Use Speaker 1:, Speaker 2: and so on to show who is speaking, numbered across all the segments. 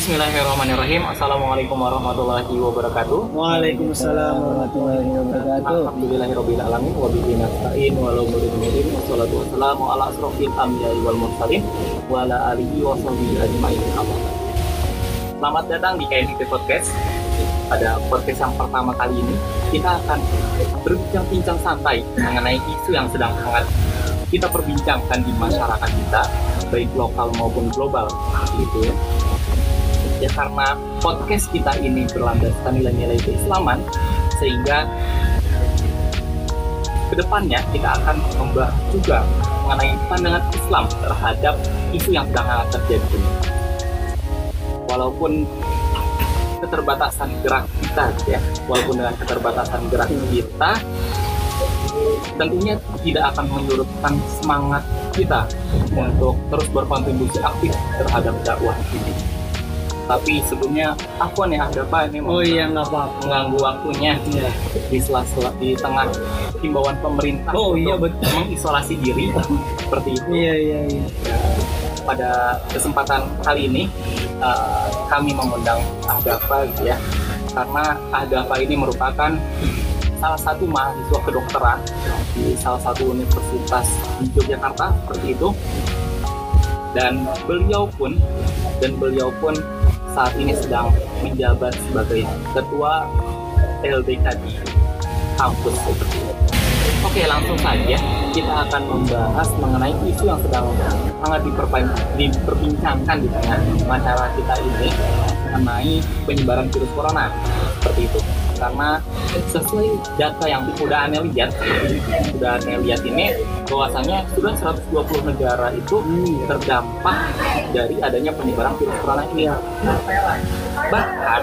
Speaker 1: Bismillahirrahmanirrahim. Assalamualaikum warahmatullahi wabarakatuh.
Speaker 2: Waalaikumsalam warahmatullahi wabarakatuh.
Speaker 1: Alhamdulillahirabbil alamin wa bihi nasta'in wa la mudin wassalatu wassalamu ala asrofil anbiya'i wal mursalin wa ala alihi wa sahbihi ajmain. Selamat datang di KNIP Podcast. Pada podcast yang pertama kali ini, kita akan berbincang-bincang santai mengenai isu yang sedang hangat kita perbincangkan di masyarakat kita, baik lokal maupun global, gitu ya ya karena podcast kita ini berlandaskan nilai-nilai keislaman sehingga ke depannya kita akan membahas juga mengenai pandangan Islam terhadap isu yang sedang terjadi ini. Walaupun keterbatasan gerak kita, ya, walaupun dengan keterbatasan gerak kita, tentunya tidak akan menyurutkan semangat kita untuk terus berkontribusi aktif terhadap dakwah ini tapi sebelumnya aku nih ada apa nih
Speaker 2: Oh iya nggak apa-apa.
Speaker 1: mengganggu waktunya
Speaker 2: Iya.
Speaker 1: di sela-sela di tengah himbauan pemerintah
Speaker 2: Oh, iya, betul.
Speaker 1: mengisolasi diri seperti itu
Speaker 2: Iya iya iya.
Speaker 1: pada kesempatan kali ini eh, kami mengundang Ahdafa gitu ya karena Ahdafa ini merupakan salah satu mahasiswa kedokteran di salah satu universitas di Yogyakarta seperti itu dan beliau pun dan beliau pun saat ini sedang menjabat sebagai ketua LDK di kampus seperti itu. Oke, langsung saja kita akan membahas mengenai isu yang sedang sangat diperbincangkan di tengah masyarakat kita ini mengenai penyebaran virus corona seperti itu. Karena sesuai data yang sudah aneh lihat, sudah aneh lihat ini bahwasanya sudah 120 negara itu terdampak dari adanya penyebaran virus corona ini. Bahkan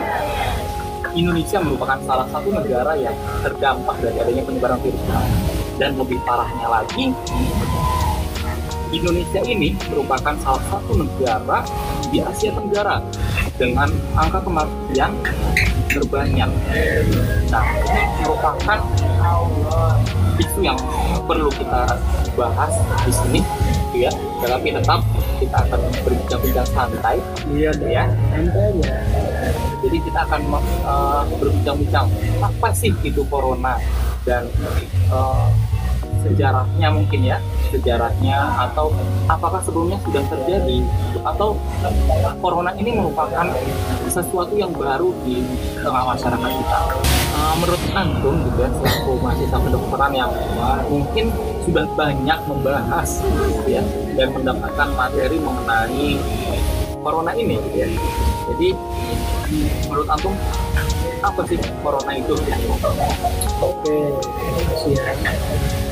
Speaker 1: Indonesia merupakan salah satu negara yang terdampak dari adanya penyebaran virus corona. Dan lebih parahnya lagi, Indonesia ini merupakan salah satu negara di Asia Tenggara dengan angka kematian terbanyak. Nah, ini merupakan isu yang perlu kita bahas di sini, gitu ya. Tetapi tetap kita akan berbincang-bincang santai,
Speaker 2: Iya
Speaker 1: gitu ya.
Speaker 2: Santai aja.
Speaker 1: Jadi kita akan uh, berbincang-bincang apa sih itu corona dan uh, sejarahnya mungkin ya sejarahnya atau apakah sebelumnya sudah terjadi atau corona ini merupakan sesuatu yang baru di tengah masyarakat kita. Uh, menurut antum juga selaku mahasiswa kedokteran yang uh, mungkin sudah banyak membahas gitu ya dan mendapatkan materi mengenai corona ini gitu ya. Jadi menurut antum apa sih corona itu?
Speaker 2: Oke. Siap.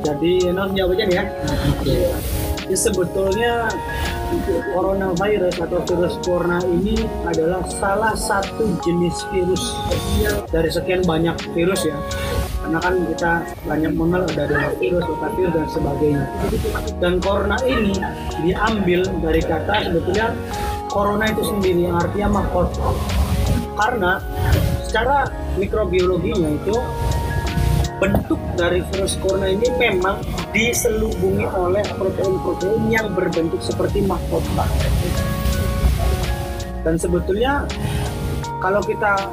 Speaker 2: Jadi Enos jawab aja nih ya. Oke. Ya, sebetulnya coronavirus atau virus corona ini adalah salah satu jenis virus dari sekian banyak virus ya karena kan kita banyak mengenal ada adenovirus, rotavirus dan sebagainya dan corona ini diambil dari kata sebetulnya corona itu sendiri yang artinya mahkota karena secara mikrobiologinya itu bentuk dari virus corona ini memang diselubungi oleh protein-protein yang berbentuk seperti mahkota. Dan sebetulnya kalau kita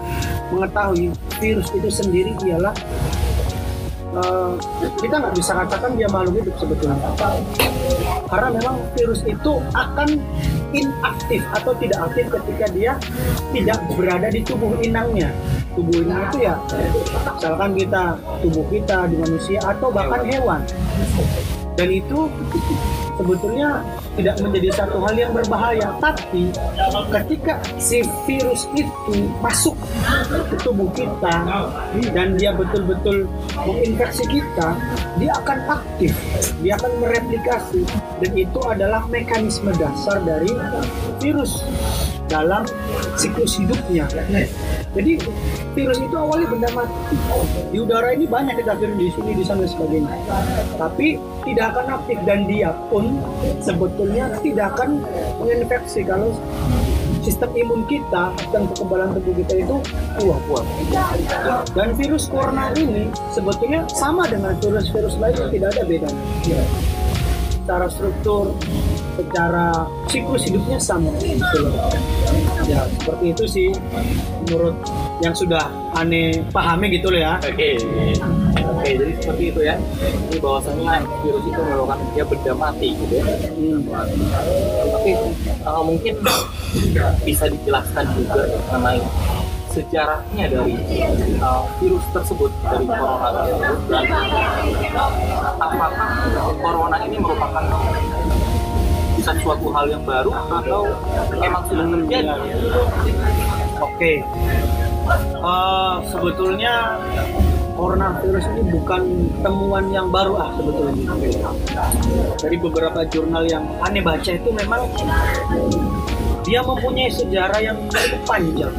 Speaker 2: mengetahui virus itu sendiri ialah eh, kita nggak bisa katakan dia makhluk hidup sebetulnya. Karena memang virus itu akan inaktif atau tidak aktif ketika dia tidak berada di tubuh inangnya. Tubuh inang itu ya misalkan kita tubuh kita di manusia atau bahkan hewan dan itu sebetulnya tidak menjadi satu hal yang berbahaya. Tapi ketika si virus itu masuk ke tubuh kita dan dia betul-betul menginfeksi kita dia akan aktif. Dia akan mereplikasi. Dan itu adalah mekanisme dasar dari virus dalam siklus hidupnya jadi virus itu awalnya benda mati di udara ini banyak kita di sini di sana sebagainya tapi tidak akan aktif dan dia pun sebetulnya tidak akan menginfeksi kalau sistem imun kita dan kekebalan tubuh kita itu kuat. Dan virus corona ini sebetulnya sama dengan virus-virus lain tidak ada bedanya. Secara struktur, secara siklus hidupnya sama. Gitu loh. ya seperti itu sih menurut yang sudah aneh pahami gitu loh ya
Speaker 1: Oke, oke jadi seperti itu ya. Ini bahwasanya virus itu merupakan dia benda mati gitu ya.
Speaker 2: Hmm.
Speaker 1: Tapi uh, mungkin bisa dijelaskan juga mengenai sejarahnya dari uh, virus tersebut dari corona tersebut dan apakah corona ini merupakan bisa suatu hal yang baru atau emang sudah terjadi?
Speaker 2: Oke. Eh, sebetulnya coronavirus ini bukan temuan yang baru ah sebetulnya. Dari beberapa jurnal yang aneh baca itu memang dia mempunyai sejarah yang cukup panjang.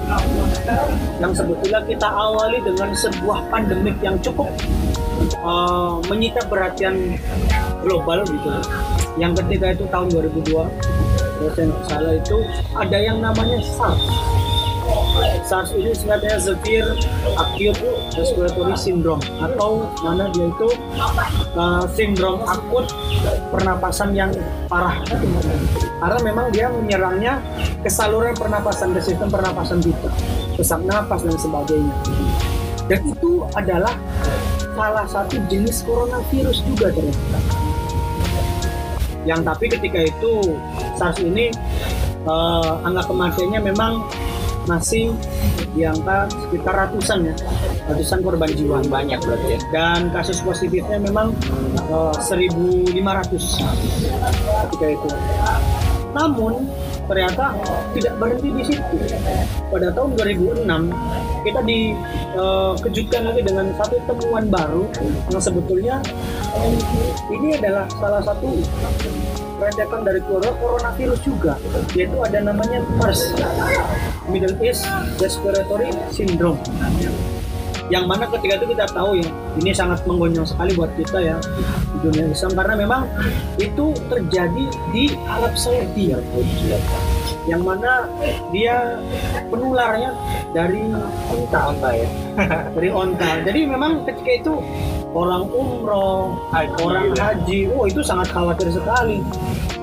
Speaker 2: Yang sebetulnya kita awali dengan sebuah pandemik yang cukup eh, menyita perhatian global gitu. Yang ketika itu tahun 2002 kalau saya nggak salah itu ada yang namanya SARS. SARS ini sebenarnya severe acute respiratory syndrome atau mana dia itu uh, sindrom akut pernapasan yang parah. Karena memang dia menyerangnya ke saluran pernapasan ke sistem pernapasan kita, sesak napas dan sebagainya. Dan itu adalah salah satu jenis coronavirus juga ternyata. Yang tapi ketika itu SARS ini eh, angka kematiannya memang masih di angka sekitar ratusan ya, ratusan korban jiwa.
Speaker 1: Banyak berarti ya.
Speaker 2: Dan kasus positifnya memang eh, 1.500 ketika itu. Namun ternyata tidak berhenti di situ. Pada tahun 2006 kita dikejutkan lagi dengan satu temuan baru yang sebetulnya ini adalah salah satu rentetan dari keluarga coronavirus juga yaitu ada namanya MERS Middle East Respiratory Syndrome yang mana ketika itu kita tahu ya ini sangat menggonjang sekali buat kita ya di dunia Islam karena memang itu terjadi di Arab Saudi ya yang mana dia penularnya dari onta
Speaker 1: Onta ya.
Speaker 2: dari onta jadi memang ketika itu orang umroh
Speaker 1: Haji,
Speaker 2: orang
Speaker 1: ya.
Speaker 2: haji oh itu sangat khawatir sekali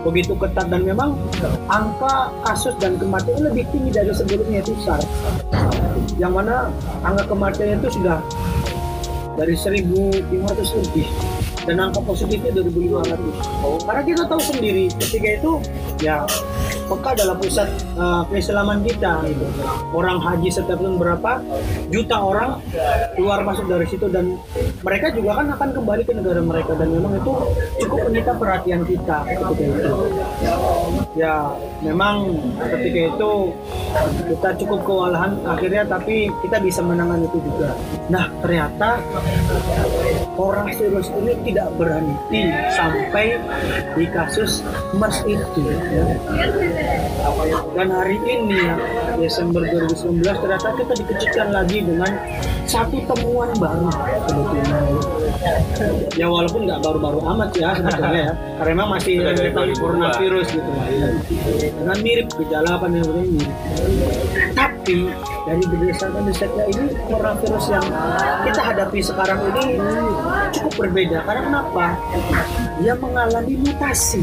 Speaker 2: begitu ketat dan memang angka kasus dan kematian lebih tinggi dari sebelumnya itu SARS yang mana angka kematian itu sudah dari 1.500 lebih dan angka positifnya 2.500 oh, karena kita tahu sendiri ketika itu ya Mekah adalah pusat uh, keislaman kita gitu. orang haji setiap tahun berapa? Juta orang keluar masuk dari situ dan mereka juga kan akan kembali ke negara mereka. Dan memang itu cukup menyita perhatian kita ketika itu. Ya memang ketika itu kita cukup kewalahan akhirnya tapi kita bisa menangani itu juga. Nah ternyata orang virus ini tidak berhenti sampai di kasus MERS itu ya. dan hari ini ya Desember 2019 ternyata kita dikejutkan lagi dengan satu temuan baru sebetulnya ya walaupun nggak baru-baru amat ya sebetulnya ya. Karena memang masih rentetan
Speaker 1: 2002.
Speaker 2: coronavirus gitu lah ya. dengan mirip gejala apa nih mirip tapi dari berdasarkan risetnya ini coronavirus yang kita hadapi sekarang ini cukup berbeda. Karena kenapa? Dia mengalami mutasi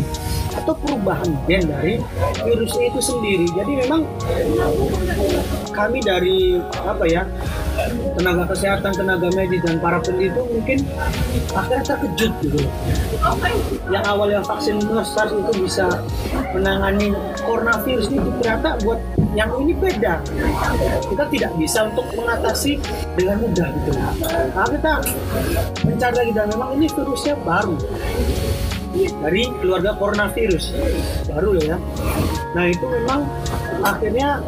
Speaker 2: atau perubahan gen dari virusnya itu sendiri. Jadi memang kami dari apa ya tenaga kesehatan, tenaga medis dan para itu mungkin akhirnya terkejut gitu. Yang awalnya vaksin SARS itu bisa menangani coronavirus ini ternyata buat yang ini beda. Kita tidak bisa untuk mengatasi dengan mudah gitu. Nah, kita mencari lagi dan memang ini virusnya baru dari keluarga coronavirus baru ya. Nah itu memang akhirnya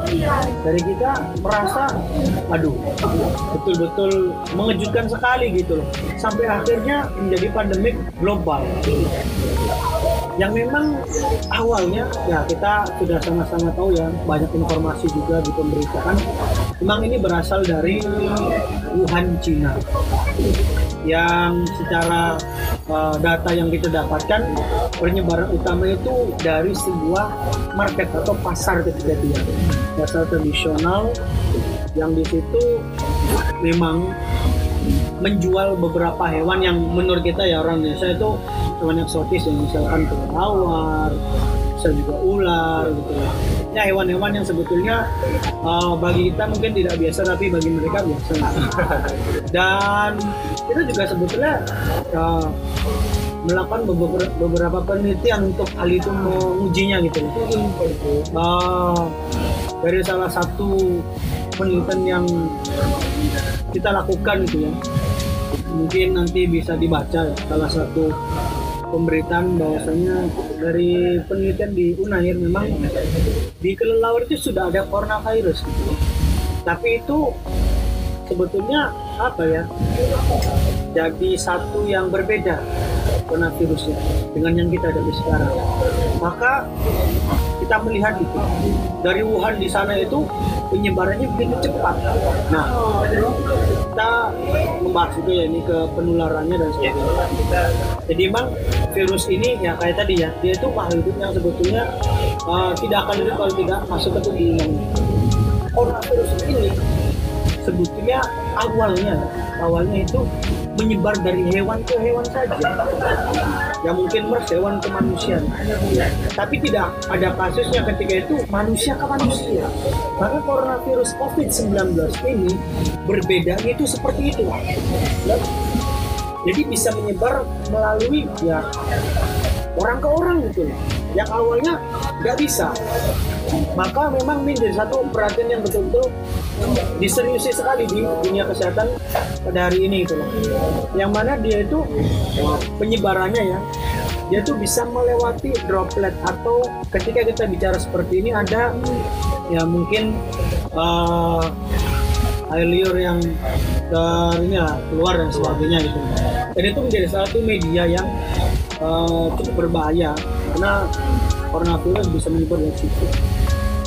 Speaker 2: dari kita merasa, aduh, betul-betul mengejutkan sekali gitu loh. Sampai akhirnya menjadi pandemik global. Yang memang awalnya ya kita sudah sama-sama tahu ya banyak informasi juga di pemberitaan. Memang ini berasal dari Wuhan, Cina yang secara uh, data yang kita dapatkan penyebaran utama itu dari sebuah market atau pasar ketika ya pasar tradisional yang di situ memang menjual beberapa hewan yang menurut kita ya orang Indonesia itu hewan eksotis yang misalkan kelelawar, bisa juga ular gitu ya ya hewan-hewan yang sebetulnya uh, bagi kita mungkin tidak biasa tapi bagi mereka biasa. Dan kita juga sebetulnya uh, melakukan beberapa, beberapa penelitian untuk hal itu mengujinya gitu uh, dari salah satu penelitian yang kita lakukan gitu ya. Mungkin nanti bisa dibaca salah satu pemberitaan bahwasanya dari penelitian di Unair memang di kelelawar itu sudah ada coronavirus gitu. tapi itu sebetulnya apa ya jadi satu yang berbeda coronavirusnya dengan yang kita hadapi sekarang maka kita melihat itu dari Wuhan di sana itu penyebarannya begitu cepat. Nah, kita membahas juga ya ini ke penularannya dan sebagainya. Jadi memang virus ini ya kayak tadi ya, dia itu makhluk hidup yang sebetulnya uh, tidak akan hidup kalau tidak masuk ke tubuh Orang virus ini sebetulnya awalnya awalnya itu menyebar dari hewan ke hewan saja ya mungkin mers hewan manusia tapi tidak ada kasusnya ketika itu manusia ke manusia. Maka coronavirus COVID-19 ini berbeda itu seperti itu jadi bisa menyebar melalui ya orang ke orang gitu. Yang awalnya nggak bisa maka memang menjadi satu perhatian yang betul-betul diseriusi sekali di dunia kesehatan pada hari ini itu loh. Yang mana dia itu penyebarannya ya, dia tuh bisa melewati droplet atau ketika kita bicara seperti ini ada ya mungkin uh, air liur yang dari ini lah, keluar dan sebagainya gitu. Dan itu menjadi satu media yang uh, cukup berbahaya karena coronavirus bisa menyebar dari situ.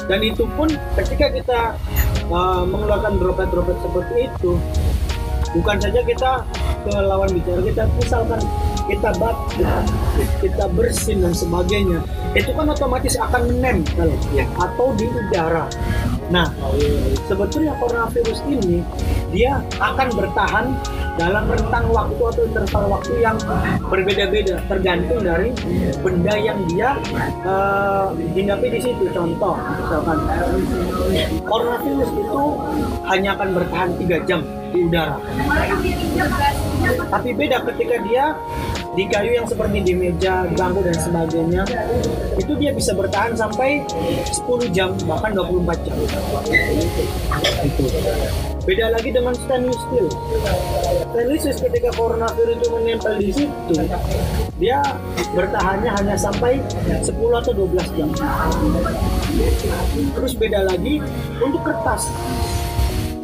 Speaker 2: Dan itu pun ketika kita uh, mengeluarkan droplet-droplet seperti itu bukan saja kita ke lawan bicara kita misalkan kita batuk kita bersin dan sebagainya itu kan otomatis akan menempel ya, atau di udara nah sebetulnya coronavirus ini dia akan bertahan dalam rentang waktu atau interval waktu yang berbeda-beda tergantung dari benda yang dia uh, di situ. Contoh misalkan coronavirus itu hanya akan bertahan tiga jam di udara. Tapi beda ketika dia di kayu yang seperti di meja, bangku dan sebagainya itu dia bisa bertahan sampai 10 jam bahkan 24 jam itu Beda lagi dengan stainless steel. Stainless steel ketika coronavirus itu menempel di situ, dia bertahannya hanya sampai 10 atau 12 jam. Terus beda lagi untuk kertas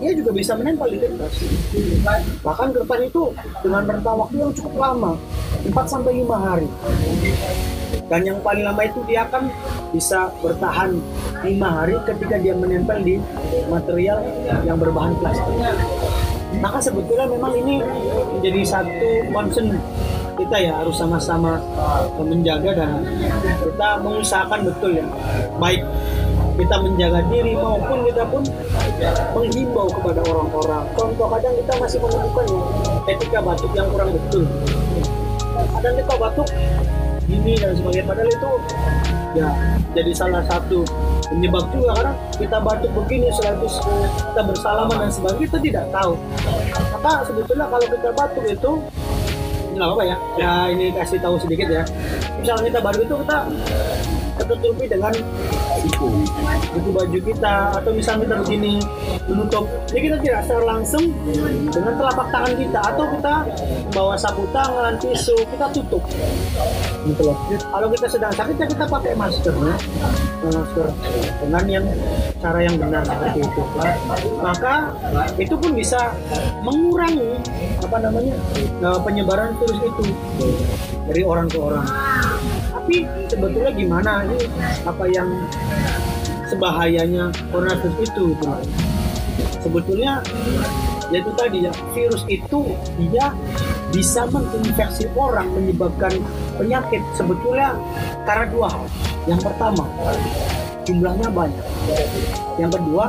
Speaker 2: dia juga bisa menempel di kertas. Bahkan kertas itu dengan rentang waktu yang cukup lama, 4 sampai 5 hari. Dan yang paling lama itu dia akan bisa bertahan lima hari ketika dia menempel di material yang berbahan plastik. Maka sebetulnya memang ini menjadi satu concern kita ya harus sama-sama menjaga dan kita mengusahakan betul ya baik kita menjaga diri maupun kita pun menghimbau kepada orang-orang. Contoh kadang kita masih menemukan ya ketika batuk yang kurang betul. Kadang kita batuk ini dan sebagainya. Padahal itu ya jadi salah satu penyebab juga. Karena kita batuk begini selalu kita bersalaman dan sebagainya kita tidak tahu. Maka sebetulnya kalau kita batuk itu nggak apa ya. Ya ini kasih tahu sedikit ya. Misalnya kita batuk itu kita tertutupi dengan itu buku baju kita atau misalnya kita begini menutup. Jadi kita tidak secara langsung dengan telapak tangan kita atau kita bawa sapu tangan tisu kita tutup. Gitu loh. Kalau kita sedang sakit ya kita pakai masker ya. masker dengan yang cara yang benar seperti itu. Maka itu pun bisa mengurangi apa namanya eh, penyebaran virus itu dari orang ke orang tapi sebetulnya gimana? Ini apa yang sebahayanya coronavirus itu gitu. sebetulnya yaitu tadi ya virus itu dia bisa menginfeksi orang menyebabkan penyakit. Sebetulnya karena dua hal. Yang pertama jumlahnya banyak. Yang kedua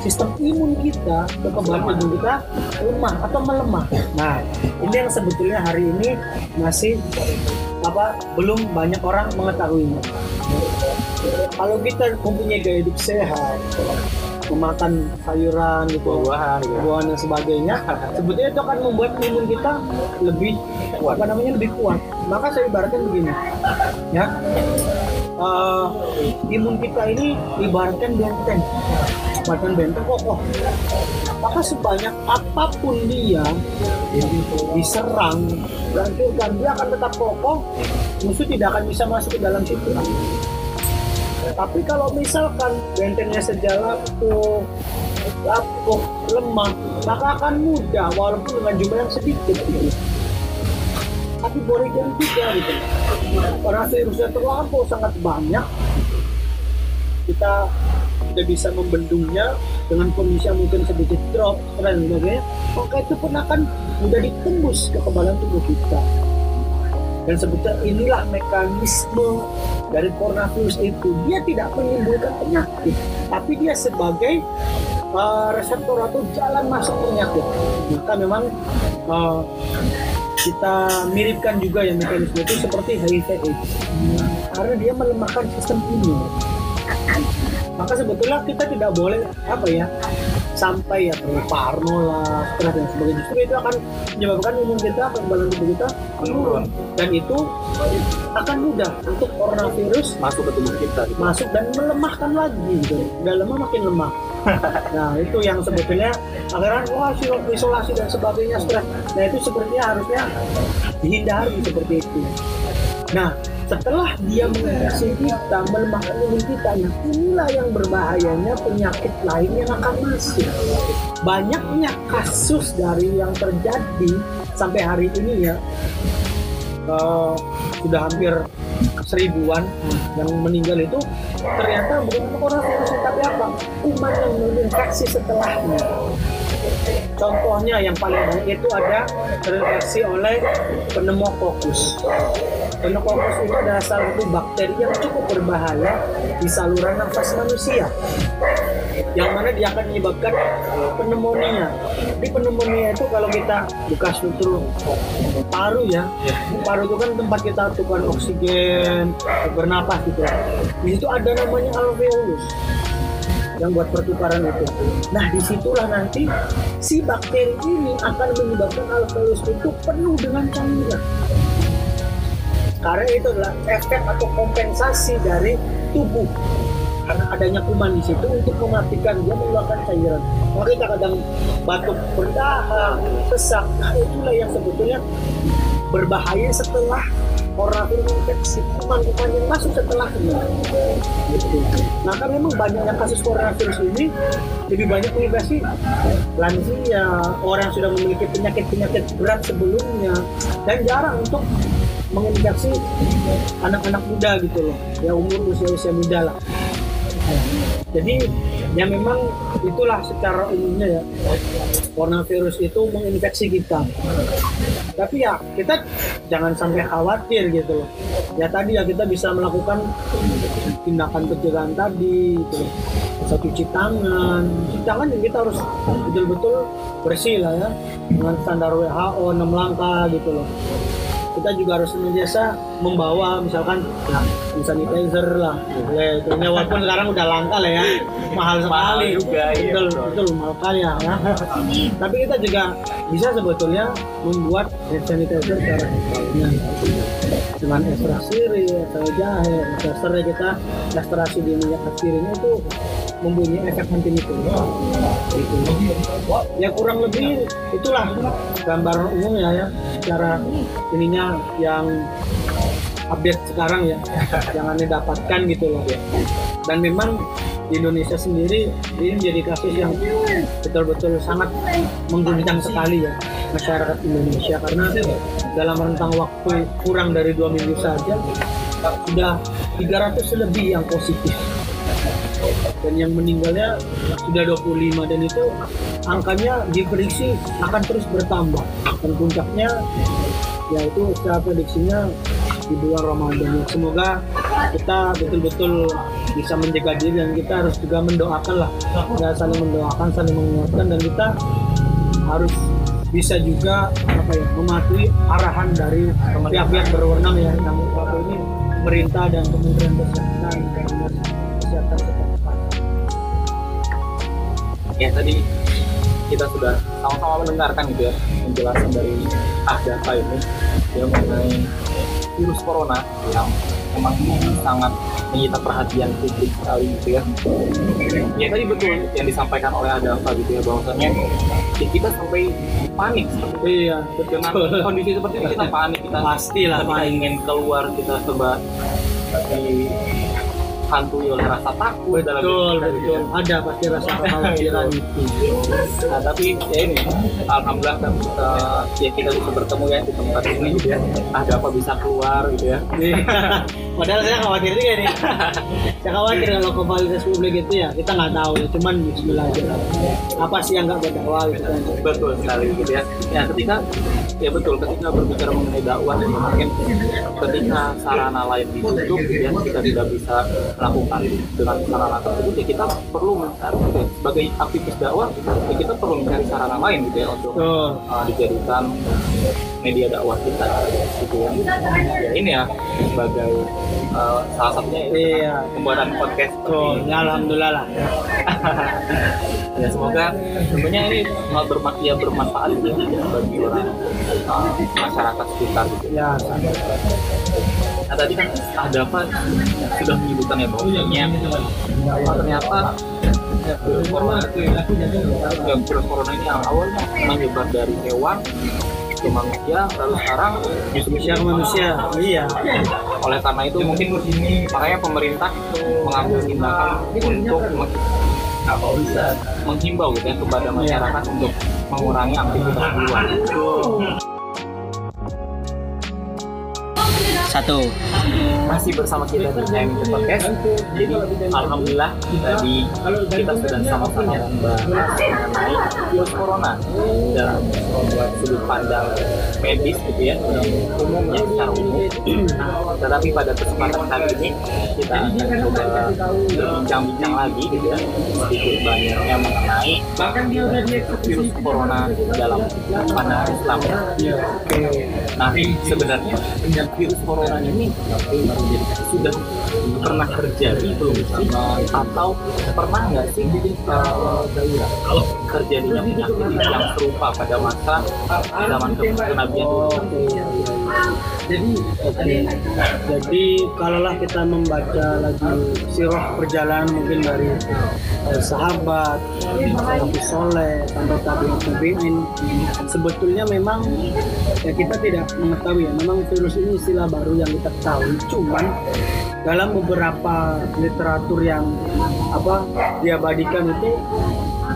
Speaker 2: sistem imun kita kekebalan tubuh kita lemah atau melemah. Nah ini yang sebetulnya hari ini masih apa belum banyak orang mengetahuinya. Kalau kita mempunyai gaya hidup sehat memakan sayuran gitu
Speaker 1: buah-buahan gitu.
Speaker 2: buahan dan sebagainya sebetulnya itu akan membuat imun kita lebih
Speaker 1: Kuat.
Speaker 2: apa namanya? Lebih kuat. Maka saya ibaratkan begini ya. Eh, imun kita ini ibaratkan benteng ibaratkan benteng kokoh maka sebanyak apa pun dia diserang dihancurkan dia akan tetap kokoh musuh tidak akan bisa masuk ke dalam situ tapi kalau misalkan bentengnya sejalan tuh lapuk, lemah, maka akan mudah walaupun dengan jumlah yang sedikit gitu. Tapi boleh juga gitu. Karena virusnya terlampau sangat banyak, kita tidak bisa membendungnya dengan kondisi yang mungkin sedikit drop dan sebagainya, maka itu pun akan mudah ditembus kekebalan tubuh kita. Dan sebetulnya inilah mekanisme dari coronavirus itu. Dia tidak menimbulkan penyakit, tapi dia sebagai uh, reseptor atau jalan masuk penyakit. Maka memang uh, kita miripkan juga ya mekanisme itu seperti HIV AIDS. Karena dia melemahkan sistem imun. Maka sebetulnya kita tidak boleh apa ya sampai ya terlalu parno lah, stres dan sebagainya. Justru itu akan menyebabkan imun kita, kekebalan tubuh kita menurun. Dan itu akan mudah untuk coronavirus
Speaker 1: masuk ke tubuh kita gitu.
Speaker 2: masuk dan melemahkan lagi gitu. Udah lemah makin lemah. Nah itu yang sebetulnya akhirnya wah iso- isolasi dan sebagainya stres. Nah itu sepertinya harusnya dihindari seperti itu. Nah setelah dia menginfeksi kita, melemahkan kita, nah inilah yang berbahayanya penyakit lain yang akan masuk. Banyaknya kasus dari yang terjadi sampai hari ini ya. Eh, sudah hampir seribuan yang meninggal itu ternyata bukan coronavirus tapi apa? Kuman yang menginfeksi setelahnya. Contohnya yang paling banyak itu ada terinfeksi oleh pneumococcus pneumococcus itu adalah salah satu bakteri yang cukup berbahaya di saluran nafas manusia yang mana dia akan menyebabkan pneumonia. Di pneumonia itu kalau kita buka struktur paru ya, paru itu kan tempat kita tukar oksigen, bernapas gitu. Di situ ada namanya alveolus yang buat pertukaran itu. Nah di situlah nanti si bakteri ini akan menyebabkan alveolus itu penuh dengan cairan. Karena itu adalah efek atau kompensasi dari tubuh karena adanya kuman di situ untuk mematikan dia mengeluarkan cairan. Maka kita kadang batuk berdahak, sesak. Nah itulah yang sebetulnya berbahaya setelah coronavirus infeksi kuman-kuman yang masuk setelahnya. Gitu. Nah kan memang banyaknya kasus coronavirus ini lebih banyak menginfeksi lansia, orang yang sudah memiliki penyakit-penyakit berat sebelumnya dan jarang untuk menginfeksi anak-anak muda gitu loh, ya umur usia-usia muda lah. Jadi ya memang itulah secara umumnya ya coronavirus itu menginfeksi kita. Tapi ya kita jangan sampai khawatir gitu loh. Ya tadi ya kita bisa melakukan tindakan pencegahan tadi gitu loh. Bisa cuci tangan. Cuci tangan juga kita harus betul-betul bersih lah ya dengan standar WHO 6 langkah gitu loh kita juga harus senantiasa membawa misalkan ya, hand sanitizer lah boleh itu Ya, walaupun sekarang udah langka lah ya mahal
Speaker 1: Mahal
Speaker 2: sekali
Speaker 1: juga, iya,
Speaker 2: betul
Speaker 1: betul.
Speaker 2: betul mahal sekali ya, ya. tapi kita juga bisa sebetulnya membuat hand sanitizer secara ya, dengan ekstrak sirih, ekstrak jahe, ekstrak kita ekstraksi di minyak sirihnya itu mempunyai efek anti mikrobal. Gitu. Ya kurang lebih itulah gambaran umumnya ya secara ininya yang update sekarang ya yang anda dapatkan gitu loh dan memang di Indonesia sendiri ini menjadi kasus yang betul-betul sangat mengguncang sekali ya masyarakat Indonesia karena dalam rentang waktu kurang dari dua minggu saja sudah 300 lebih yang positif. Dan yang meninggalnya sudah 25 dan itu angkanya diprediksi akan terus bertambah. Dan puncaknya yaitu secara prediksinya di bulan Ramadan. Semoga kita betul-betul bisa menjaga diri dan kita harus juga mendoakan lah kita saling mendoakan saling menguatkan dan kita harus bisa juga apa ya mematuhi arahan dari pihak-pihak berwenang ya yang waktu ini pemerintah dan Kementerian Kesehatan kesehatan setempat.
Speaker 1: ya tadi kita sudah sama-sama mendengarkan gitu ya penjelasan dari Ahdapa ini ya mengenai virus corona yang memang sangat menyita perhatian publik sekali gitu ya ya tadi betul yang disampaikan oleh Ahdapa gitu ya bahwasannya ya kita sampai panik
Speaker 2: Iya,
Speaker 1: dengan
Speaker 2: betul.
Speaker 1: kondisi seperti ini kita panik kita
Speaker 2: Pastilah
Speaker 1: ketika
Speaker 2: panik.
Speaker 1: ingin keluar kita coba dihantui oleh rasa takut dalam
Speaker 2: Betul,
Speaker 1: kita, gitu ya.
Speaker 2: betul. Ada pasti rasa kekhawatiran itu.
Speaker 1: Nah, tapi ya ini, alhamdulillah kan, eh, ya kita bisa bertemu ya di tempat ini gitu ya. Ada apa bisa keluar gitu ya.
Speaker 2: Padahal saya khawatir juga nih. saya khawatir kalau ke fasilitas publik itu ya kita nggak tahu ya. Cuman Bismillah aja. Apa sih yang nggak berdakwah gitu kan?
Speaker 1: Betul sekali gitu ya. Ya ketika ya betul ketika berbicara mengenai dakwah ya mungkin ketika sarana lain ditutup ya kita tidak bisa melakukan dengan sarana tersebut ya kita perlu mencari gitu ya, sebagai aktivis dakwah ya kita perlu mencari sarana lain gitu ya untuk
Speaker 2: Betul.
Speaker 1: uh, dijadikan media dakwah kita gitu ya. ya ini ya sebagai uh, salah satunya ya,
Speaker 2: Iya.
Speaker 1: pembuatan podcast
Speaker 2: Betul.
Speaker 1: seperti
Speaker 2: Ya alhamdulillah lah.
Speaker 1: ya semoga tentunya ini hal berma ya bermanfaat gitu ya bagi orang uh, masyarakat sekitar gitu
Speaker 2: Ya.
Speaker 1: Nah tadi kan ada apa sudah menyebutkan ya bahwasanya uh, ternyata ya, virus corona ya, virus corona ini awalnya menyebar dari hewan ke manusia lalu sekarang
Speaker 2: Manusia ke manusia. Iya.
Speaker 1: oleh karena itu mungkin makanya pemerintah mengambil tindakan untuk meng- menghimbau gitu ya kepada masyarakat untuk mengurangi aktivitas di luar.
Speaker 3: Satu.
Speaker 1: Masih bersama kita di MT Podcast. Jadi alhamdulillah tadi kita sudah sama-sama membahas mengenai virus corona dalam sudut pandang medis gitu ya umumnya secara umum. Nah, tetapi pada kesempatan kali ini kita akan coba berbincang-bincang lagi gitu ya sedikit banyaknya mengenai virus corona dalam pandangan Islam. Nah, sebenarnya virus corona ini sudah pernah terjadi belum sih? Atau pernah nggak sih uh, kalau terjadinya penyakit yang serupa pada masa zaman ke- kenabian dulu?
Speaker 2: Jadi, oke. Jadi kalaulah kita membaca lagi sirah perjalanan mungkin dari eh, sahabat, Nabi Soleh, sampai tabiin tabiin, sebetulnya memang ya kita tidak mengetahui ya. Memang virus ini istilah baru yang kita ketahui. Cuman dalam beberapa literatur yang apa diabadikan itu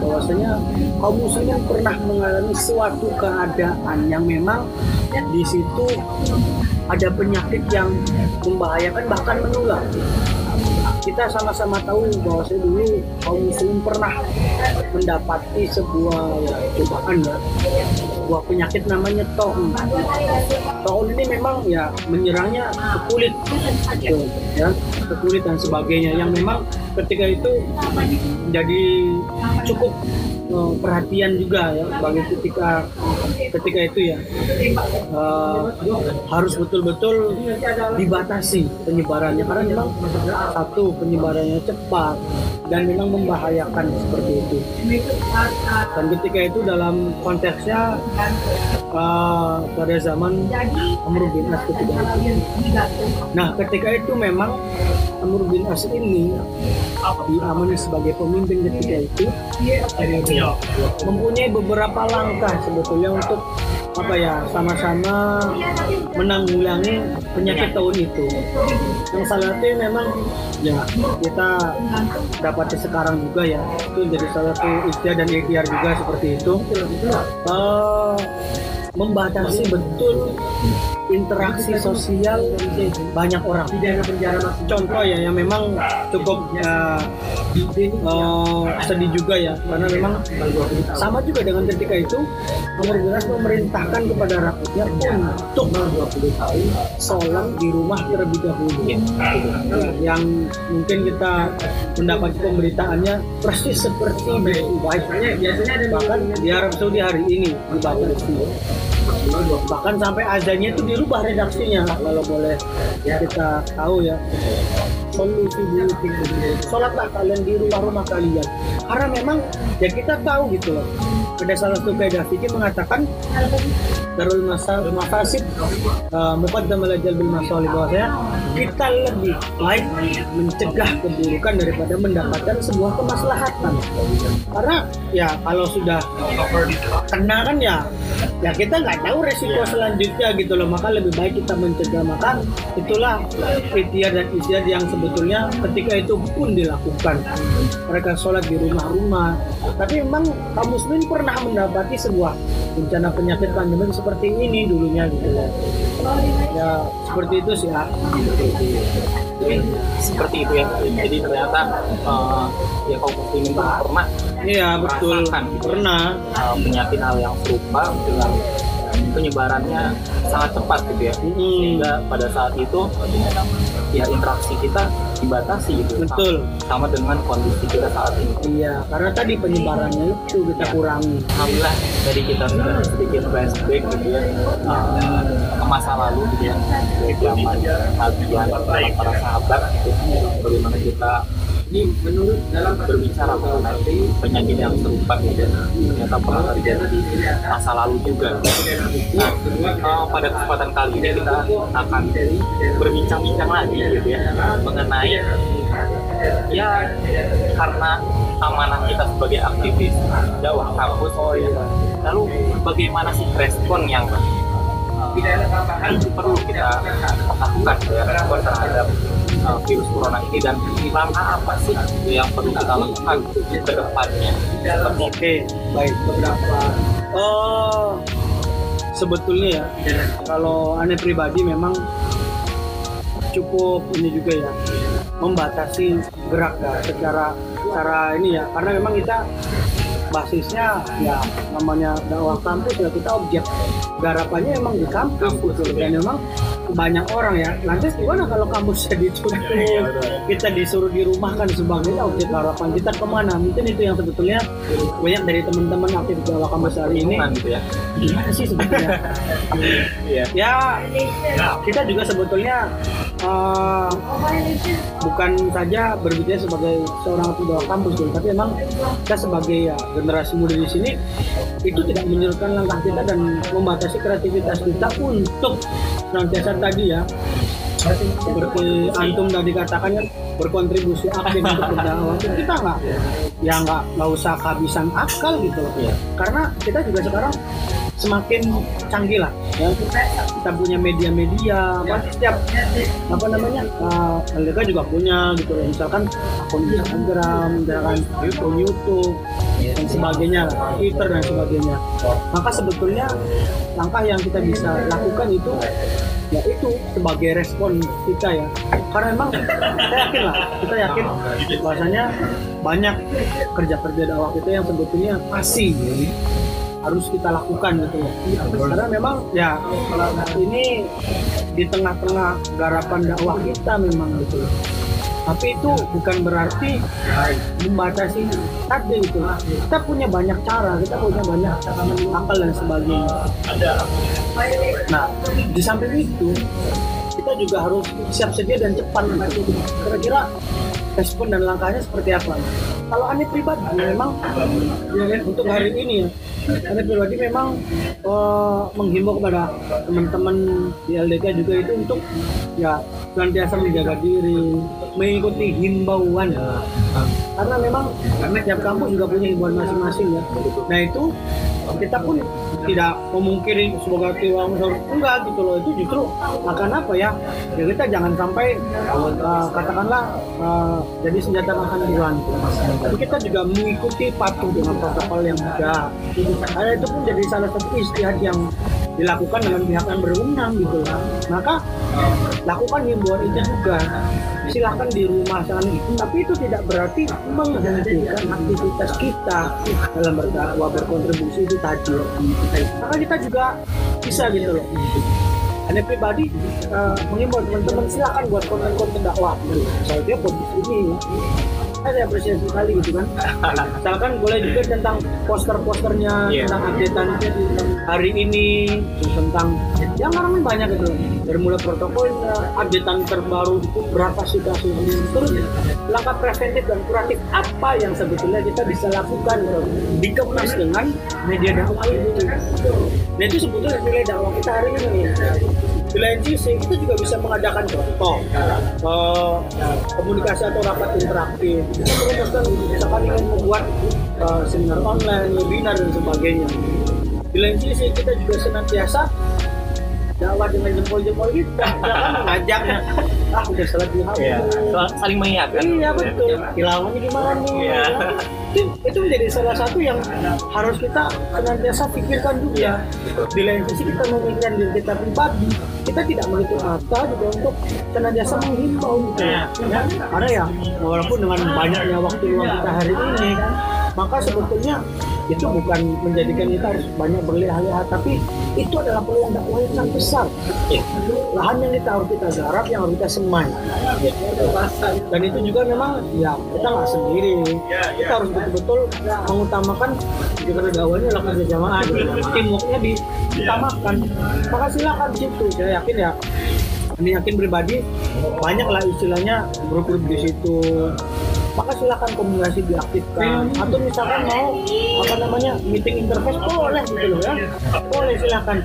Speaker 2: bahwasanya kaum muslimin pernah mengalami suatu keadaan yang memang di situ ada penyakit yang membahayakan bahkan menular. Kita sama-sama tahu bahwa saya dulu kaum muslim pernah mendapati sebuah cobaan ya, sebuah penyakit namanya taun. Taun ini memang ya menyerangnya ke kulit, gitu, ya, ke kulit dan sebagainya. Yang memang ketika itu jadi cukup eh, perhatian juga ya bagi ketika ketika itu ya. Eh, harus betul-betul dibatasi penyebarannya karena memang satu penyebarannya cepat dan memang membahayakan seperti itu. Dan ketika itu dalam konteksnya eh, pada zaman Amr bin ketika nah ketika itu memang Amr bin As ini diamani sebagai pemimpin ketika itu mempunyai beberapa langkah sebetulnya untuk apa ya sama-sama menanggulangi penyakit tahun itu. Yang salah satu memang ya kita dapati sekarang juga ya itu jadi salah satu ikhtiar dan ikhtiar juga seperti itu. Eh, membatasi betul interaksi sosial banyak orang. Contoh ya yang memang cukup ya, eh, sedih juga ya karena memang sama juga dengan ketika itu jelas memerintahkan kepada rakyatnya untuk sholat di rumah terlebih dahulu. Yang mungkin kita mendapat pemberitaannya persis seperti di Dubai. Bahkan di Arab Saudi hari ini bahkan sampai azannya itu dirubah redaksinya kalau boleh kita tahu ya. Solusi buyutin sholatlah kalian di rumah-rumah kalian. Karena memang ya kita tahu gitu loh ada salah satu kaidah fikih mengatakan darul masal mafasid uh, muqaddam ala jalbil masalih bahwasanya kita lebih baik mencegah keburukan daripada mendapatkan sebuah kemaslahatan. Karena ya kalau sudah kena kan ya ya kita nggak tahu resiko selanjutnya gitu loh. Maka lebih baik kita mencegah. Maka itulah ikhtiar dan yang sebetulnya ketika itu pun dilakukan. Mereka sholat di rumah-rumah. Tapi memang kaum muslimin pernah mendapati sebuah bencana penyakit pandemi seperti ini dulunya gitu loh ya seperti itu sih ya.
Speaker 1: Jadi seperti itu ya. Jadi ternyata uh, ya kaum muslimin pun pernah
Speaker 2: iya betul.
Speaker 1: gitu ya,
Speaker 2: pernah.
Speaker 1: Uh, penyakit hal yang serupa dengan penyebarannya sangat cepat gitu ya.
Speaker 2: Mm-mm.
Speaker 1: sehingga pada saat itu ya interaksi kita dibatasi gitu
Speaker 2: betul.
Speaker 1: Sama, sama dengan kondisi kita saat ini.
Speaker 2: Iya karena tadi penyebarannya itu kita kurangi.
Speaker 1: Alhamdulillah tadi kita sudah sedikit flashback gitu ya uh, ke masa lalu gitu ya. Dari zaman bersama para sahabat gitu bagaimana kita ini menurut dalam berbicara mengenai penyakit yang serupa gitu ya, ternyata pernah terjadi di masa lalu juga. Nah uh, pada kesempatan kali ini kita akan berbincang-bincang lagi gitu ya mengenai ya karena amanah kita sebagai aktivis dakwah kampus. Oh ya lalu bagaimana sih respon yang uh, perlu kita lakukan ya terhadap uh, virus corona ini dan langkah apa sih yang perlu kita lakukan ke depannya?
Speaker 2: Oke baik beberapa. Oh sebetulnya ya kalau aneh pribadi memang cukup ini juga ya membatasi gerak ya secara secara ini ya. Karena memang kita basisnya ya namanya dakwah kampus ya kita objek. Garapannya emang di kampus, gitu. dan memang banyak orang ya. Lantas gimana kalau kampusnya ditutup kita disuruh dirumahkan sebagainya objek harapan kita ke mana? Mungkin itu yang sebetulnya banyak dari teman-teman aktif dakwah kampus hari ini.
Speaker 1: Gitu ya.
Speaker 2: Gimana sih sebetulnya?
Speaker 1: Iya.
Speaker 2: ya kita juga sebetulnya eh, bukan saja berbicara sebagai seorang aktif dakwah kampus gitu, tapi memang kita sebagai ya generasi muda di sini itu tidak menyurutkan langkah kita dan membatasi kreativitas kita untuk senantiasa tadi ya seperti antum tadi katakan kan berkontribusi aktif untuk berdakwah kita nggak ya nggak nggak usah kehabisan akal gitu. Loh
Speaker 1: Iya.
Speaker 2: karena kita juga sekarang semakin canggih lah. Ya kita punya media-media apa setiap apa namanya uh, LDK juga punya gitu loh. Misalkan akun Instagram misalkan akun YouTube dan sebagainya Twitter dan sebagainya. Maka sebetulnya langkah yang kita bisa lakukan itu ya itu sebagai respon kita ya. Karena memang kita yakin lah kita yakin bahwasanya banyak kerja-kerja dakwah kita yang sebetulnya masih harus kita lakukan gitu loh karena memang ya ini di tengah-tengah garapan dakwah kita memang gitu. loh tapi itu bukan berarti membatasi tadi gitu kita punya banyak cara kita punya banyak akal dan sebagainya. Nah di samping itu kita juga harus siap sedia dan cepat kira-kira respon dan langkahnya seperti apa. Kalau aneh pribadi memang ya kan, untuk hari ini ya aneh pribadi memang eh, menghimbau kepada teman-teman di LDK juga itu untuk ya senantiasa menjaga diri mengikuti himbauan. Karena memang tiap kampus juga punya himbauan masing-masing ya. Nah itu kita pun tidak memungkiri sebagai tiwang enggak gitu loh. Itu justru akan apa ya? Ya kita jangan sampai uh, katakanlah uh, jadi senjata makan tuan tapi kita juga mengikuti patuh dengan protokol yang ada. Ada itu pun jadi salah satu istihad yang dilakukan dengan pihak yang berwenang gitu loh. Maka lakukan himbauan itu juga silahkan di rumah sana tapi itu tidak berarti menghentikan aktivitas kita dalam berdakwah berkontribusi itu tadi. Maka kita juga bisa gitu loh. Anda pribadi uh, mengimbau teman-teman silahkan buat konten-konten dakwah. Saya dia buat di sini saya apresiasi sekali gitu kan. Misalkan boleh juga tentang poster-posternya
Speaker 1: Iya.
Speaker 2: tentang updatean hari ini tentang yang kan banyak itu. Dari mulai protokolnya updatean terbaru itu berapa sih kasus ini. Terus langkah preventif dan kuratif apa yang sebetulnya kita bisa lakukan gitu. dikemas dengan media dakwah itu nah itu sebetulnya nilai dakwah kita hari ini di lain sisi kita juga bisa mengadakan contoh eh, komunikasi atau rapat interaktif. Kita merumuskan misalkan ingin membuat eh, seminar online webinar dan sebagainya. Di lain sisi kita juga senantiasa dakwah dengan jempol-jempol kita jangan mengajak ah udah salat duha
Speaker 1: Iya.
Speaker 2: belum?
Speaker 1: Saling mengingatkan.
Speaker 2: iya betul tilawahnya gimana nih
Speaker 1: Iya.
Speaker 2: itu, itu menjadi salah satu yang harus kita senantiasa pikirkan juga di lain sisi kita memikirkan diri kita pribadi kita tidak menutup mata juga untuk senantiasa menghimbau gitu ya. Ya, karena ya walaupun dengan banyaknya waktu luang kita hari ini maka sebetulnya itu bukan menjadikan kita harus banyak berleha-leha tapi itu adalah peluang dakwah yang sangat besar. Lahan yang kita harus kita garap yang harus kita semai. Dan itu juga memang ya kita nggak sendiri. Kita harus betul-betul mengutamakan juga dakwahnya adalah kerja jamaah gitu. diutamakan maka silakan situ. Saya yakin ya ini yakin pribadi banyak lah istilahnya grup-grup di situ maka silakan komunikasi diaktifkan? Atau misalkan mau apa namanya meeting interface boleh gitu loh ya. Boleh silakan.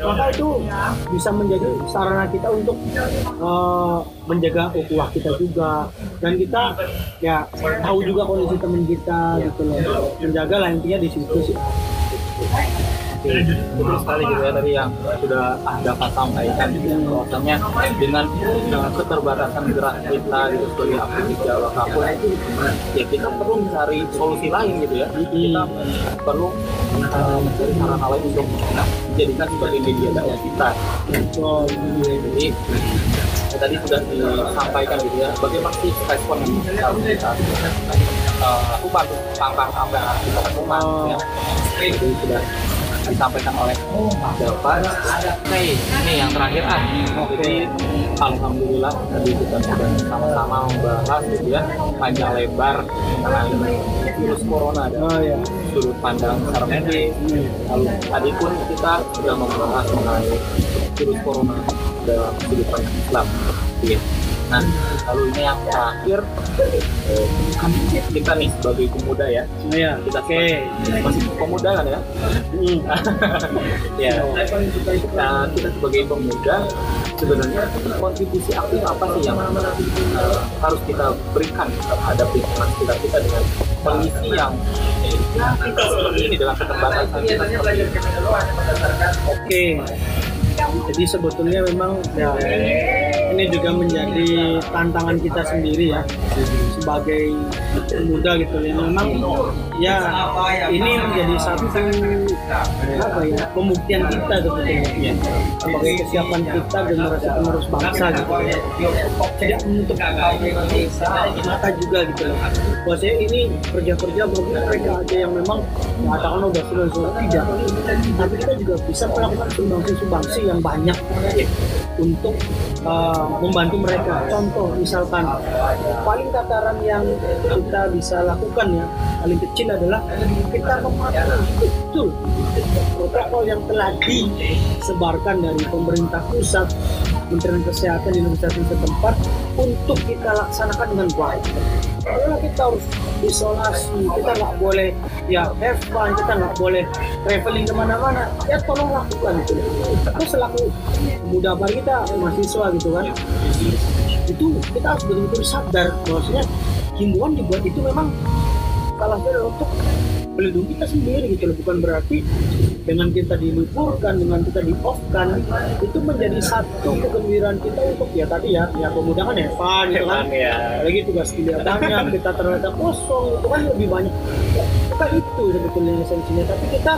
Speaker 2: Maka itu bisa menjadi sarana kita untuk eh, menjaga ukhuwah kita juga. Dan kita ya tahu juga kondisi teman kita gitu loh. Menjaga lah intinya di situ sih
Speaker 1: Oke, betul sekali gitu ya tadi yang sudah Anda sampaikan gitu ya bahwasanya dengan keterbatasan gerak kita gitu sebagai aktivis Jawa Kapur ya kita perlu mencari solusi lain gitu ya. Kita perlu uh, mencari sarana lain untuk dijadikan sebagai media dakwah kita. Jadi ya, tadi sudah disampaikan gitu ya bagaimana sih respon yang kita lakukan? Langkah apa yang kita lakukan ya? Itu sudah disampaikan oleh Bapak. Oke, ini yang terakhir ah. Jadi alhamdulillah tadi kita sudah sama-sama membahas gitu ya panjang lebar mengenai virus corona dan
Speaker 2: oh ya
Speaker 1: sudut pandang secara medis. Lalu tadi pun kita sudah membahas mengenai virus corona dalam sudut pandang Islam. Iya. Nah, lalu ini yang terakhir eh, kita nih sebagai pemuda ya,
Speaker 2: oh ya
Speaker 1: kita
Speaker 2: oke
Speaker 1: masih pemuda kan ya?
Speaker 2: Hmm.
Speaker 1: ya nah, kita sebagai pemuda sebenarnya kontribusi aktif apa sih yang uh, harus kita berikan terhadap lingkungan sekitar kita dengan kondisi yang kita seperti ini dengan keterbatasan kita seperti ini.
Speaker 2: Oke. Jadi sebetulnya memang ya ini juga menjadi tantangan kita sendiri ya sebagai pemuda gitu ya. Memang ya ini menjadi satu apa ya pembuktian kita sebetulnya ya. sebagai kesiapan kita generasi penerus bangsa gitu ya. Tidak menutup mata juga gitu loh. Bahwasanya ini kerja-kerja mungkin mereka aja yang memang mengatakan udah sudah tidak. Tapi kita juga bisa melakukan sumbangsi-sumbangsi yang banyak untuk uh, membantu mereka. Contoh misalkan paling tataran yang kita bisa lakukan ya paling kecil adalah kita mematuhi betul protokol yang telah disebarkan dari pemerintah pusat Kementerian Kesehatan di Indonesia setempat untuk kita laksanakan dengan baik. Kalau kita harus isolasi, kita nggak boleh ya have fun, kita nggak boleh traveling ke mana-mana, ya tolong lakukan itu. Itu selaku muda apa kita mahasiswa gitu kan, itu kita harus betul-betul sadar bahwasanya himbauan dibuat itu memang salah satu untuk melindungi kita sendiri gitu loh. Bukan berarti dengan kita diliburkan dengan kita di off kan itu menjadi satu kegembiraan kita untuk ya tadi ya ya pemuda kan ya fun gitu kan.
Speaker 1: Ya.
Speaker 2: lagi tugas kuliah banyak kita ternyata kosong itu kan lebih banyak. Bukan itu sebetulnya esensinya tapi kita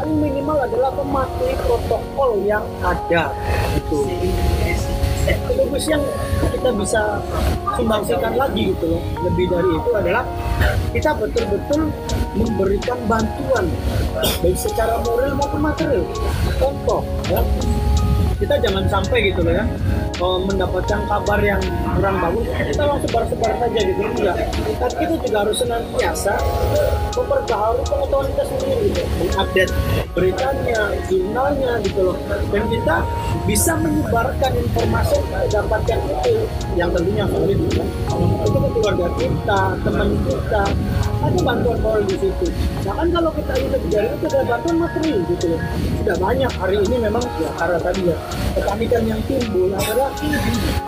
Speaker 2: paling minimal adalah mematuhi protokol yang ada gitu. Bagus yang kita bisa sumbangsikan lagi gitu loh. Lebih dari itu adalah kita betul-betul memberikan bantuan baik secara moral maupun material. Contoh ya. Kita jangan sampai gitu loh ya oh, mendapatkan kabar yang kurang bagus kita langsung sebar-sebar saja gitu enggak. Tapi kita juga harus senantiasa memperbaharui pengetahuan kita sendiri gitu. Update beritanya jurnalnya gitu loh. Dan kita bisa menyebarkan informasi yang kita dapatkan itu yang tentunya valid gitu kan itu ke keluarga kita teman kita ada bantuan moral di situ. Nah kan kalau kita hidup dari itu ada bantuan materi gitu loh. Sudah banyak hari ini memang ya karena tadi ya kepanikan yang timbul adalah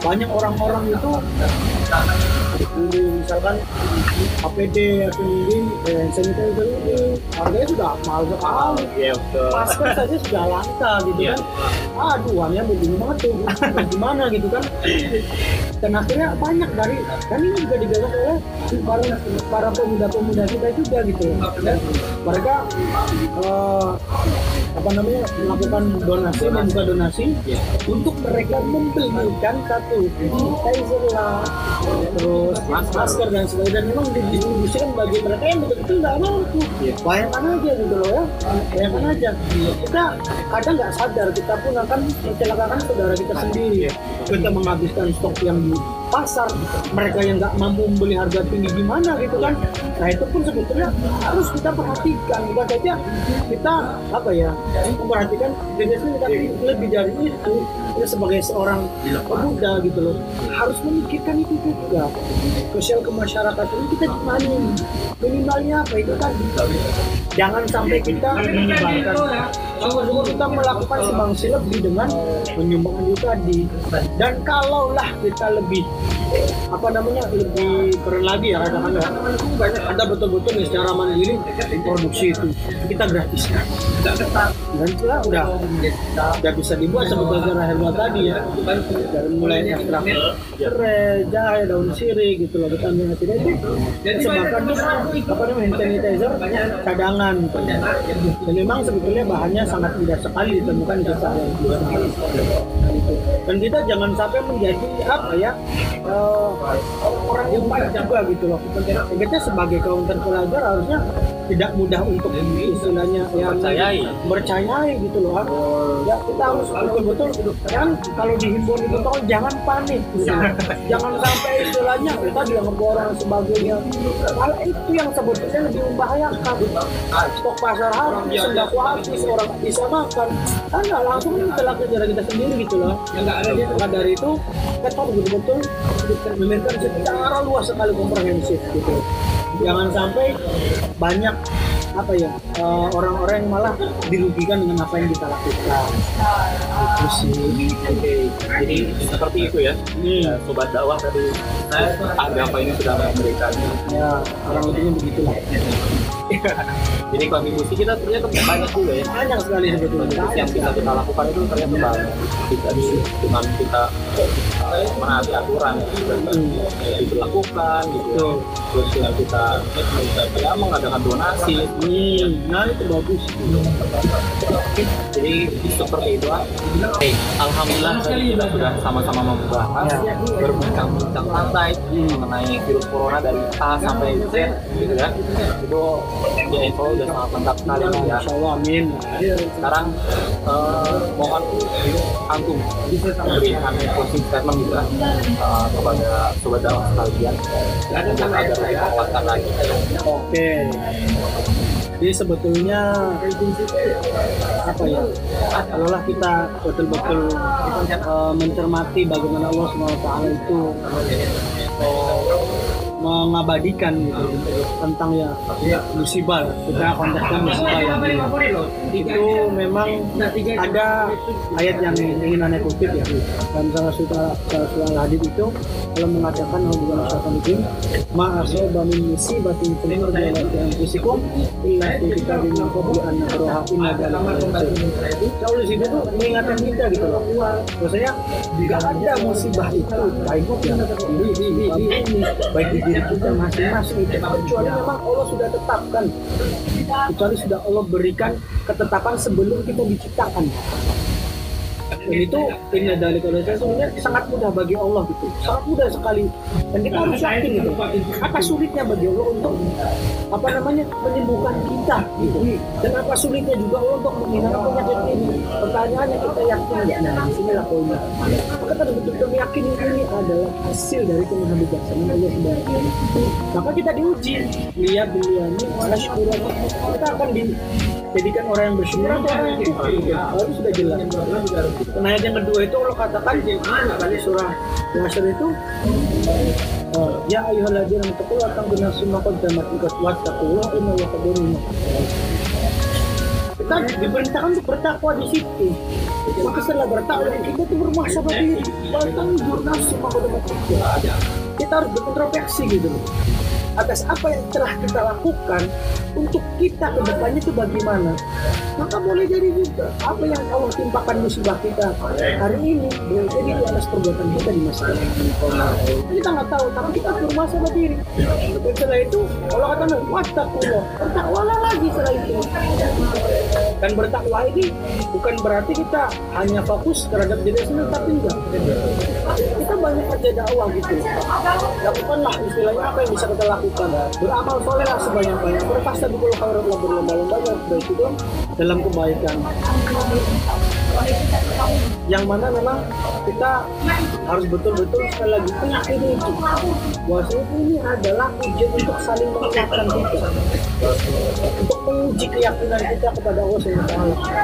Speaker 2: banyak orang-orang itu misalkan APD atau ini eh, sanitizer ini harganya sudah mahal sekali
Speaker 1: Iya betul.
Speaker 2: masker saja sudah langka gitu
Speaker 1: Iya.
Speaker 2: kan aduh uangnya begini banget tuh gimana gitu kan dan akhirnya banyak dari dan ini juga digagas oleh para para pemuda-pemuda kita juga gitu dan mereka eh, apa namanya melakukan donasi membuka donasi
Speaker 1: Iya.
Speaker 2: untuk mereka membelikan satu sanitizer lah terus masker. dan sebagainya. Dan memang didistribusikan bagi mereka yang betul-betul nggak mampu.
Speaker 1: Iya.
Speaker 2: bayangkan aja gitu loh ya. Bayangkan aja. Kita kadang nggak sadar kita pun akan mencelakakan saudara kita sendiri. kita menghabiskan stok yang di pasar mereka yang nggak mampu membeli harga tinggi gimana gitu kan? Nah itu pun sebetulnya harus kita perhatikan. Bukan saja kita apa ya memperhatikan sendiri tapi lebih dari itu kita sebagai seorang pemuda gitu loh harus memikirkan itu juga. Sosial kemasyarakatan kita gimana minimalnya apa itu kan? Jangan sampai kita menyebarkan. Sungguh-sungguh kita melakukan sebangsi lebih dengan menyumbangkan itu tadi dan kalaulah kita lebih apa namanya lebih keren lagi ya kadang-kadang ada betul-betul nih secara mandiri produksi itu kita gratiskan. Dan kita udah udah bisa dibuat seperti cara tadi ya dari mulai ekstrak serai, jahe, daun sirih gitu loh kita ambil tidak itu dan sebarkan apa namanya hand sanitizer cadangan. dan memang sebetulnya bahannya sangat mudah sekali ditemukan di sehari dan kita jangan sampai menjadi apa ya eh, orang yang juga gitu loh. Kita sebagai kaum terpelajar harusnya tidak mudah untuk istilahnya yang
Speaker 1: Mempercayai.
Speaker 2: percayai gitu loh. Kan. ya kita harus betul-betul kan kalau dihimbau itu tolong jangan panik gitu. jangan sampai istilahnya kita dianggap orang sebagainya. Hal itu yang sebetulnya lebih membahayakan. Stok pasar habis sembako habis orang bisa makan. Kan nggak langsung mencelak negara kita sendiri gitu loh. Maka dari itu kita betul-betul memikirkan secara luas sekali komprehensif gitu. Jangan sampai banyak apa ya eh, orang-orang yang malah dirugikan dengan apa yang kita lakukan itu sih
Speaker 1: Oke, jadi seperti itu ya.
Speaker 2: Hmm.
Speaker 1: Ya, Sobat dakwah tadi agama ini sudah memberikan.
Speaker 2: ya orang lebihnya begitulah
Speaker 1: Jadi kontribusi kita ternyata banyak juga ya.
Speaker 2: banyak sekali sebetulnya
Speaker 1: Kontribusi yang bisa kita lakukan itu ternyata banyak. Kita di dengan kita uh, menaati aturan yang sudah diberlakukan gitu. Terus dengan kita ya mengadakan donasi.
Speaker 2: hmm, nah itu bagus
Speaker 1: Jadi seperti itu. Oke, alhamdulillah kita sudah sama-sama membahas berbincang-bincang santai mengenai virus corona dari A sampai Z gitu kan. Itu ya info udah sangat lengkap sekali ya.
Speaker 2: Insya Allah amin
Speaker 1: Sekarang eh, mohon antum memberikan closing statement gitu kan eh, kepada sobat dalam sekalian untuk agar lebih menguatkan lagi.
Speaker 2: Oke. Jadi sebetulnya apa ya? Kalaulah kita betul-betul eh, mencermati bagaimana Allah SWT itu eh, mengabadikan gitu tentang ya musibah kita konteksnya musibah ya itu memang ada ayat yang ingin aneh kutip ya dalam salah satu salah satu hadis itu kalau mengatakan Allah bukan syaitan itu ma'asau min musibatin fil ardi wa fi anfusikum illa fi kitabim min qabli an nabraha inna dzalika Kalau di situ tuh mengingatkan kita gitu loh. Maksudnya nggak ada musibah itu baik ya di, di, di, di baik di diri kita masing-masing. Itu kecuali memang Allah sudah tetapkan. Kecuali sudah Allah berikan ketetapan sebelum kita diciptakan dan itu ini kalau saya sebenarnya sangat mudah bagi Allah gitu sangat mudah sekali dan kita harus yakin gitu apa sulitnya bagi Allah untuk apa namanya menyembuhkan kita gitu dan apa sulitnya juga Allah untuk menghilangkan penyakit ini pertanyaannya kita yakin nggak nah di sini lah poinnya maka betul-betul meyakini ini adalah hasil dari kemahan bijaksanaan Allah subhanahu maka kita diuji lihat duniani syukur kita akan dijadikan orang yang bersyukur atau orang yang kufur gitu. harus sudah jelas nah yang kedua itu Allah katakan di surah Nasr itu eh, Ya ayyuhalladzina amanu taqullah summa qaddamat wattaqullah inna Allaha khabirun kita diperintahkan untuk bertakwa di situ. Maka setelah bertakwa kita tuh bermuhasabah diri bahkan jurnal semua kita harus berintrospeksi gitu. loh atas apa yang telah kita lakukan untuk kita ke depannya itu bagaimana maka boleh jadi juga apa yang Allah timpakan musibah kita hari ini boleh jadi di atas perbuatan kita di masa depan kita nggak tahu tapi kita bermasalah diri. Setelah itu Allah kata wattaqullah. Bertakwalah lagi setelah itu dan bertakwa ini bukan berarti kita hanya fokus terhadap diri sendiri tapi enggak. Kita banyak kerja dakwah gitu. Lakukanlah istilahnya apa yang bisa kita lakukan. Beramal soleh lah sebanyak-banyak. Berpasta di pulau khairat lah berlomba-lomba baik itu dalam kebaikan. Yang mana memang kita harus betul-betul sekali lagi penyakit itu. Bahwasanya ini adalah ujian untuk saling menguatkan kita. Untuk menguji keyakinan kita kepada Allah SWT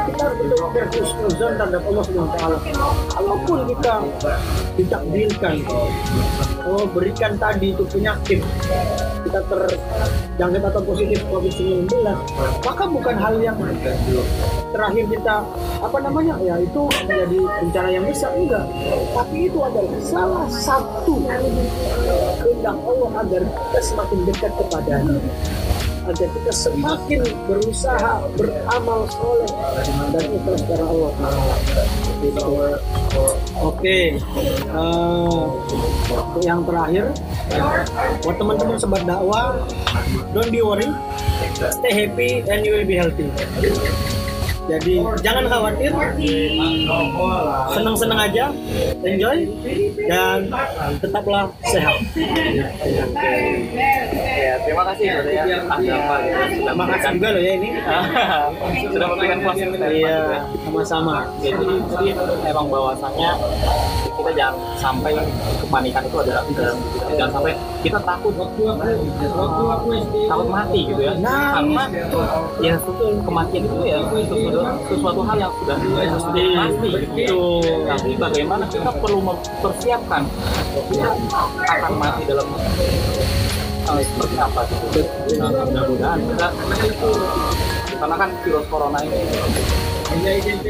Speaker 2: kita harus betul berhusnuzon terhadap Allah SWT kalaupun kita ditakdirkan Allah berikan tadi itu penyakit kita terjangkit atau positif COVID-19 maka bukan hal yang terakhir kita apa namanya ya itu menjadi bencana yang besar enggak. Tapi itu adalah salah satu kehendak Allah agar kita semakin dekat kepadanya agar kita semakin berusaha beramal soleh dan ikhlas karena Allah gitu. Oke, uh, yang terakhir buat teman-teman sobat dakwah, don't be worry, stay happy and you will be healthy. Jadi jangan khawatir, senang-senang aja, enjoy, dan tetaplah sehat.
Speaker 1: Ya, terima kasih Bro ya.
Speaker 2: Sudah makasih juga loh ya ini.
Speaker 1: Sudah memberikan closing statement.
Speaker 2: Iya,
Speaker 1: ya.
Speaker 2: sama-sama.
Speaker 1: Jadi, jadi emang bahwasannya kita jangan sampai kepanikan itu adalah dalam jangan sampai kita takut. Takut mati gitu ya.
Speaker 2: Nah,
Speaker 1: karena ya betul kematian itu ya sesuatu, sesuatu hal yang sudah sudah pasti. gitu tapi bagaimana kita perlu mempersiapkan kita akan mati dalam seperti apa gitu nah, mudah-mudahan kita karena kan virus corona ini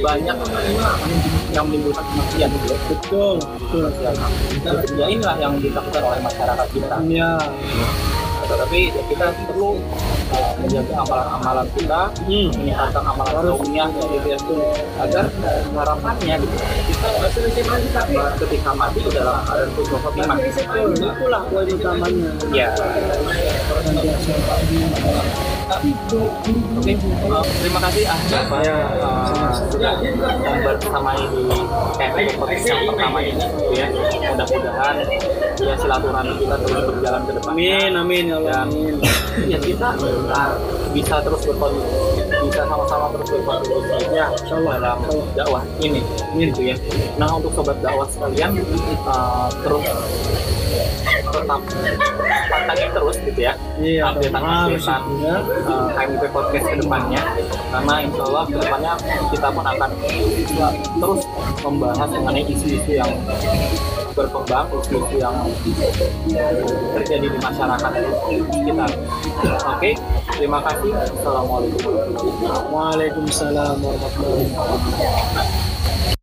Speaker 1: banyak yang menimbulkan kematian gitu.
Speaker 2: Betul, betul.
Speaker 1: Ya, ya inilah yang dilakukan oleh masyarakat kita.
Speaker 2: Ya,
Speaker 1: Tetapi ya kita perlu uh, menjaga amalan-amalan kita,
Speaker 2: hmm.
Speaker 1: meningkatkan amalan kaumnya gitu ya, agar harapannya gitu kita ketika mati dalam keadaan khusnul khotimah.
Speaker 2: Betul, itulah poin utamanya.
Speaker 1: Ya. Oke, uh, terima kasih ah Bapak
Speaker 2: Ya,
Speaker 1: uh, sudah yang bersamai di kayak podcast yang pertama ini gitu ya. Mudah-mudahan ya silaturahmi kita terus berjalan ke depan.
Speaker 2: Amin, amin ya Allah. Amin.
Speaker 1: ya kita uh, bisa terus berkontribusi, bisa sama-sama terus berkontribusi
Speaker 2: Ya,
Speaker 1: dalam dakwah ini, gitu ya. Nah untuk sobat dakwah sekalian uh, terus tetap pantangin terus gitu ya
Speaker 2: Iya,
Speaker 1: updatean
Speaker 2: harus
Speaker 1: updatean
Speaker 2: ya.
Speaker 1: uh, HMP Podcast ke depannya karena insya Allah ke depannya kita pun akan terus membahas mengenai isu-isu yang berkembang, isu-isu yang terjadi di masyarakat kita. Oke, terima kasih. Assalamualaikum.
Speaker 2: Waalaikumsalam warahmatullahi wabarakatuh.